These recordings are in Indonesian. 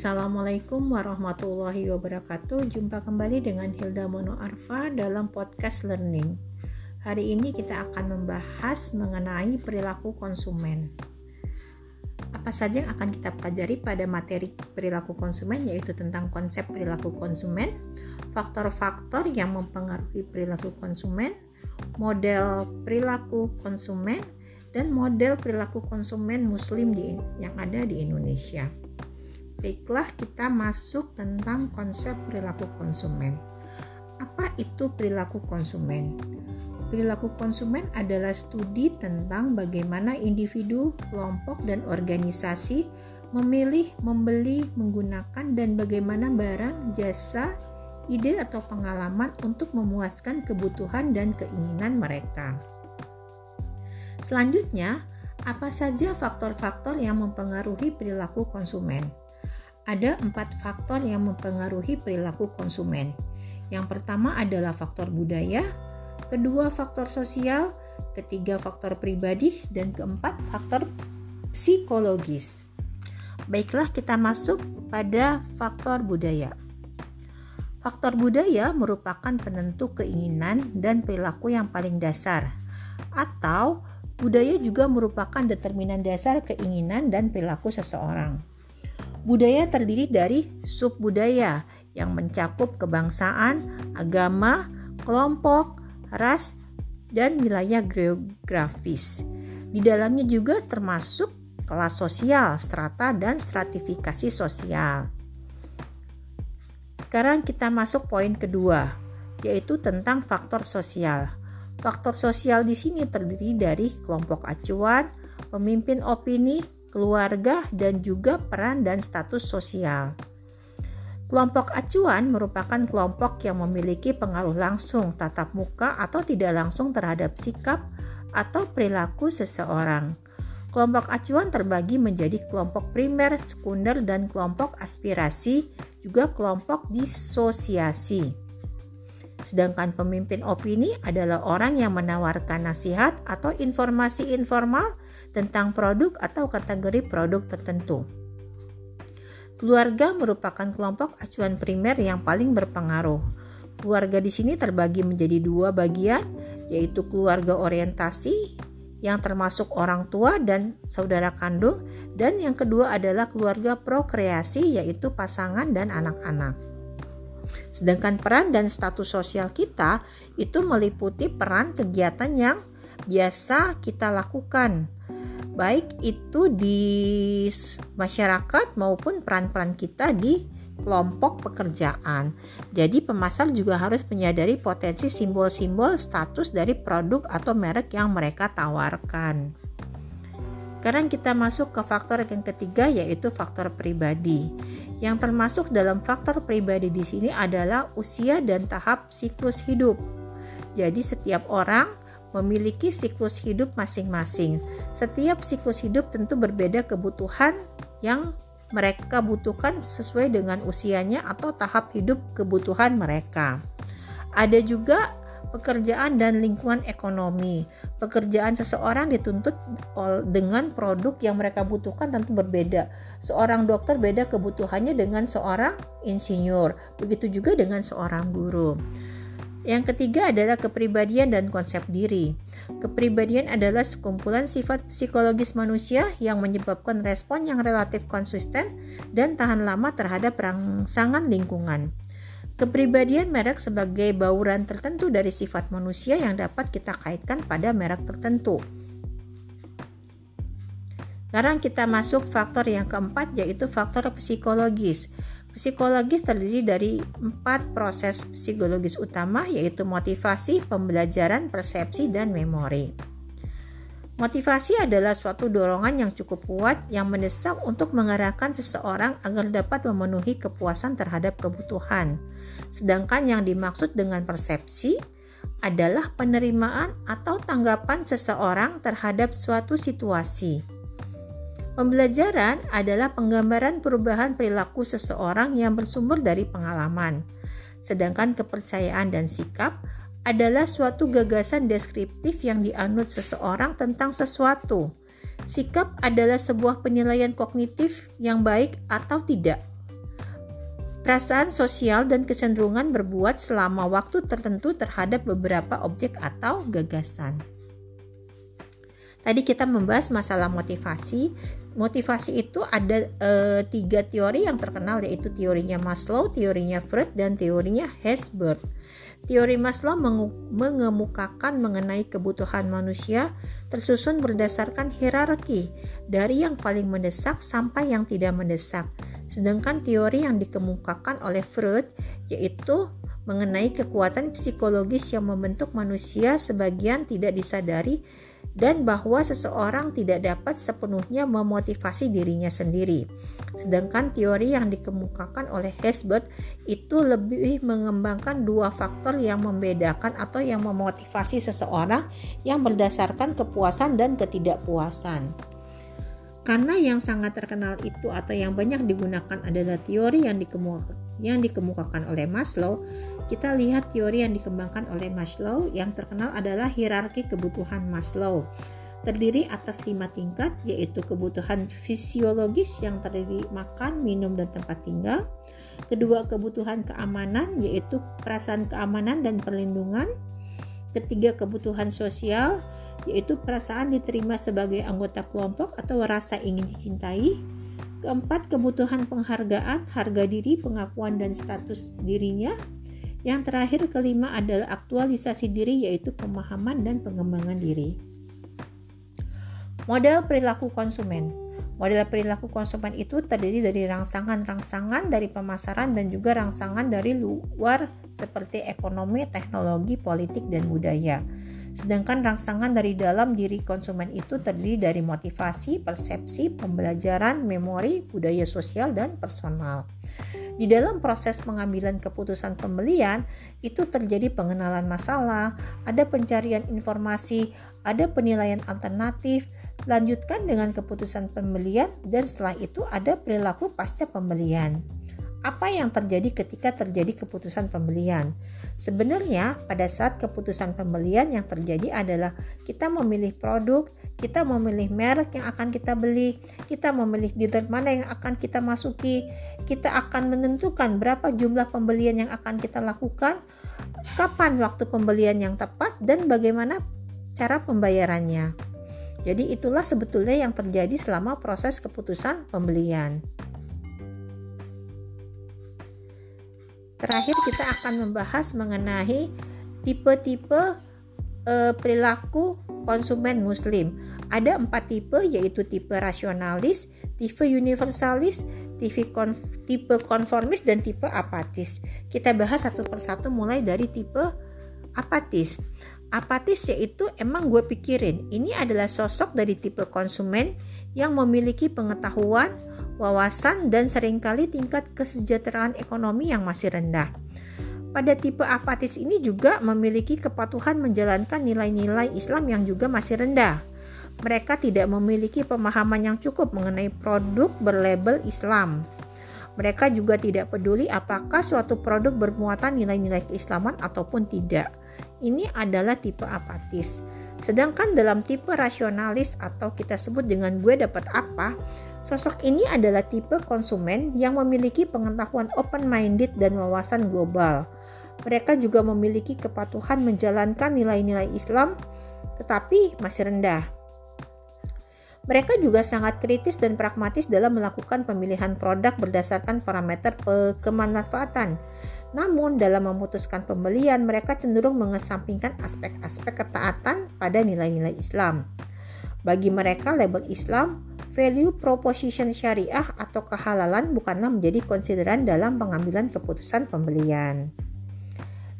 Assalamualaikum warahmatullahi wabarakatuh. Jumpa kembali dengan Hilda Mono Arfa dalam podcast Learning. Hari ini kita akan membahas mengenai perilaku konsumen. Apa saja yang akan kita pelajari pada materi perilaku konsumen yaitu tentang konsep perilaku konsumen, faktor-faktor yang mempengaruhi perilaku konsumen, model perilaku konsumen, dan model perilaku konsumen muslim di, yang ada di Indonesia. Baiklah, kita masuk tentang konsep perilaku konsumen. Apa itu perilaku konsumen? Perilaku konsumen adalah studi tentang bagaimana individu, kelompok, dan organisasi memilih, membeli, menggunakan, dan bagaimana barang, jasa, ide, atau pengalaman untuk memuaskan kebutuhan dan keinginan mereka. Selanjutnya, apa saja faktor-faktor yang mempengaruhi perilaku konsumen? Ada empat faktor yang mempengaruhi perilaku konsumen. Yang pertama adalah faktor budaya, kedua faktor sosial, ketiga faktor pribadi, dan keempat faktor psikologis. Baiklah, kita masuk pada faktor budaya. Faktor budaya merupakan penentu keinginan dan perilaku yang paling dasar, atau budaya juga merupakan determinan dasar keinginan dan perilaku seseorang. Budaya terdiri dari subbudaya yang mencakup kebangsaan, agama, kelompok, ras, dan wilayah geografis. Di dalamnya juga termasuk kelas sosial, strata, dan stratifikasi sosial. Sekarang kita masuk poin kedua, yaitu tentang faktor sosial. Faktor sosial di sini terdiri dari kelompok acuan, pemimpin opini, keluarga, dan juga peran dan status sosial. Kelompok acuan merupakan kelompok yang memiliki pengaruh langsung tatap muka atau tidak langsung terhadap sikap atau perilaku seseorang. Kelompok acuan terbagi menjadi kelompok primer, sekunder, dan kelompok aspirasi, juga kelompok disosiasi. Sedangkan pemimpin opini adalah orang yang menawarkan nasihat atau informasi informal tentang produk atau kategori produk tertentu. Keluarga merupakan kelompok acuan primer yang paling berpengaruh. Keluarga di sini terbagi menjadi dua bagian, yaitu keluarga orientasi yang termasuk orang tua dan saudara kandung, dan yang kedua adalah keluarga prokreasi, yaitu pasangan dan anak-anak. Sedangkan peran dan status sosial kita itu meliputi peran kegiatan yang biasa kita lakukan, baik itu di masyarakat maupun peran-peran kita di kelompok pekerjaan. Jadi pemasar juga harus menyadari potensi simbol-simbol status dari produk atau merek yang mereka tawarkan. Sekarang kita masuk ke faktor yang ketiga yaitu faktor pribadi. Yang termasuk dalam faktor pribadi di sini adalah usia dan tahap siklus hidup. Jadi setiap orang memiliki siklus hidup masing-masing. Setiap siklus hidup tentu berbeda kebutuhan yang mereka butuhkan sesuai dengan usianya atau tahap hidup kebutuhan mereka. Ada juga pekerjaan dan lingkungan ekonomi. Pekerjaan seseorang dituntut dengan produk yang mereka butuhkan tentu berbeda. Seorang dokter beda kebutuhannya dengan seorang insinyur, begitu juga dengan seorang guru. Yang ketiga adalah kepribadian dan konsep diri. Kepribadian adalah sekumpulan sifat psikologis manusia yang menyebabkan respon yang relatif konsisten dan tahan lama terhadap rangsangan lingkungan. Kepribadian merek sebagai bauran tertentu dari sifat manusia yang dapat kita kaitkan pada merek tertentu. Sekarang kita masuk faktor yang keempat yaitu faktor psikologis. Psikologis terdiri dari empat proses psikologis utama yaitu motivasi, pembelajaran, persepsi, dan memori. Motivasi adalah suatu dorongan yang cukup kuat yang mendesak untuk mengarahkan seseorang agar dapat memenuhi kepuasan terhadap kebutuhan. Sedangkan yang dimaksud dengan persepsi adalah penerimaan atau tanggapan seseorang terhadap suatu situasi. Pembelajaran adalah penggambaran perubahan perilaku seseorang yang bersumber dari pengalaman. Sedangkan kepercayaan dan sikap adalah suatu gagasan deskriptif yang dianut seseorang tentang sesuatu. Sikap adalah sebuah penilaian kognitif yang baik atau tidak. perasaan sosial dan kecenderungan berbuat selama waktu tertentu terhadap beberapa objek atau gagasan. Tadi kita membahas masalah motivasi. Motivasi itu ada e, tiga teori yang terkenal yaitu teorinya Maslow, teorinya Freud, dan teorinya Herzberg. Teori Maslow mengemukakan mengenai kebutuhan manusia tersusun berdasarkan hierarki dari yang paling mendesak sampai yang tidak mendesak. Sedangkan teori yang dikemukakan oleh Freud yaitu mengenai kekuatan psikologis yang membentuk manusia sebagian tidak disadari dan bahwa seseorang tidak dapat sepenuhnya memotivasi dirinya sendiri. Sedangkan teori yang dikemukakan oleh Hesbert itu lebih mengembangkan dua faktor yang membedakan atau yang memotivasi seseorang yang berdasarkan kepuasan dan ketidakpuasan. Karena yang sangat terkenal itu atau yang banyak digunakan adalah teori yang dikemukakan, yang dikemukakan oleh Maslow, kita lihat teori yang dikembangkan oleh Maslow yang terkenal adalah hierarki kebutuhan Maslow. Terdiri atas lima tingkat yaitu kebutuhan fisiologis yang terdiri makan, minum, dan tempat tinggal. Kedua kebutuhan keamanan yaitu perasaan keamanan dan perlindungan. Ketiga kebutuhan sosial yaitu perasaan diterima sebagai anggota kelompok atau rasa ingin dicintai. Keempat, kebutuhan penghargaan, harga diri, pengakuan, dan status dirinya. Yang terakhir kelima adalah aktualisasi diri yaitu pemahaman dan pengembangan diri. Model perilaku konsumen. Model perilaku konsumen itu terdiri dari rangsangan-rangsangan dari pemasaran dan juga rangsangan dari luar seperti ekonomi, teknologi, politik, dan budaya. Sedangkan rangsangan dari dalam diri konsumen itu terdiri dari motivasi, persepsi, pembelajaran, memori, budaya sosial, dan personal. Di dalam proses pengambilan keputusan pembelian, itu terjadi pengenalan masalah, ada pencarian informasi, ada penilaian alternatif, lanjutkan dengan keputusan pembelian, dan setelah itu ada perilaku pasca pembelian apa yang terjadi ketika terjadi keputusan pembelian. Sebenarnya, pada saat keputusan pembelian yang terjadi adalah kita memilih produk, kita memilih merek yang akan kita beli, kita memilih dealer mana yang akan kita masuki, kita akan menentukan berapa jumlah pembelian yang akan kita lakukan, kapan waktu pembelian yang tepat, dan bagaimana cara pembayarannya. Jadi, itulah sebetulnya yang terjadi selama proses keputusan pembelian. Terakhir kita akan membahas mengenai tipe-tipe e, perilaku konsumen muslim. Ada empat tipe yaitu tipe rasionalis, tipe universalis, tipe, konf, tipe konformis, dan tipe apatis. Kita bahas satu persatu mulai dari tipe apatis. Apatis yaitu emang gue pikirin ini adalah sosok dari tipe konsumen yang memiliki pengetahuan, wawasan, dan sering kali tingkat kesejahteraan ekonomi yang masih rendah. Pada tipe apatis ini juga memiliki kepatuhan menjalankan nilai-nilai Islam yang juga masih rendah. Mereka tidak memiliki pemahaman yang cukup mengenai produk berlabel Islam. Mereka juga tidak peduli apakah suatu produk bermuatan nilai-nilai keislaman ataupun tidak. Ini adalah tipe apatis. Sedangkan dalam tipe rasionalis atau kita sebut dengan gue dapat apa, Sosok ini adalah tipe konsumen yang memiliki pengetahuan open-minded dan wawasan global. Mereka juga memiliki kepatuhan menjalankan nilai-nilai Islam, tetapi masih rendah. Mereka juga sangat kritis dan pragmatis dalam melakukan pemilihan produk berdasarkan parameter kemanfaatan. Namun, dalam memutuskan pembelian, mereka cenderung mengesampingkan aspek-aspek ketaatan pada nilai-nilai Islam. Bagi mereka, label Islam value proposition syariah atau kehalalan bukanlah menjadi konsideran dalam pengambilan keputusan pembelian.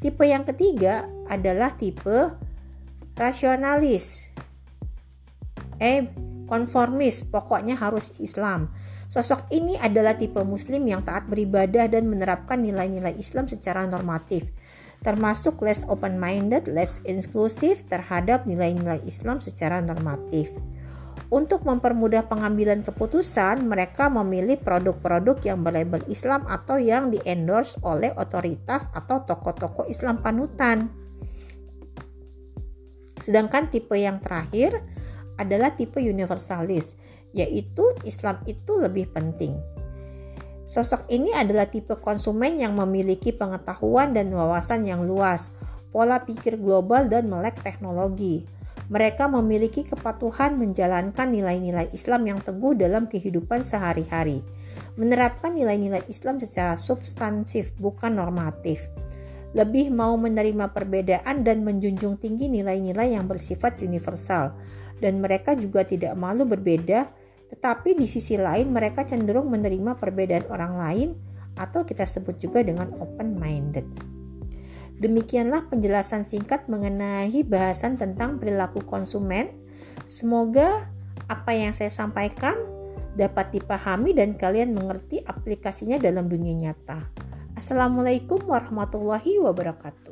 Tipe yang ketiga adalah tipe rasionalis. Eh, konformis, pokoknya harus Islam. Sosok ini adalah tipe muslim yang taat beribadah dan menerapkan nilai-nilai Islam secara normatif, termasuk less open-minded, less inclusive terhadap nilai-nilai Islam secara normatif. Untuk mempermudah pengambilan keputusan, mereka memilih produk-produk yang berlabel Islam atau yang di-endorse oleh otoritas atau tokoh-tokoh Islam panutan. Sedangkan tipe yang terakhir adalah tipe universalis, yaitu Islam itu lebih penting. Sosok ini adalah tipe konsumen yang memiliki pengetahuan dan wawasan yang luas, pola pikir global, dan melek teknologi. Mereka memiliki kepatuhan menjalankan nilai-nilai Islam yang teguh dalam kehidupan sehari-hari, menerapkan nilai-nilai Islam secara substantif, bukan normatif. Lebih mau menerima perbedaan dan menjunjung tinggi nilai-nilai yang bersifat universal, dan mereka juga tidak malu berbeda tetapi di sisi lain mereka cenderung menerima perbedaan orang lain atau kita sebut juga dengan open minded. Demikianlah penjelasan singkat mengenai bahasan tentang perilaku konsumen. Semoga apa yang saya sampaikan dapat dipahami dan kalian mengerti aplikasinya dalam dunia nyata. Assalamualaikum warahmatullahi wabarakatuh.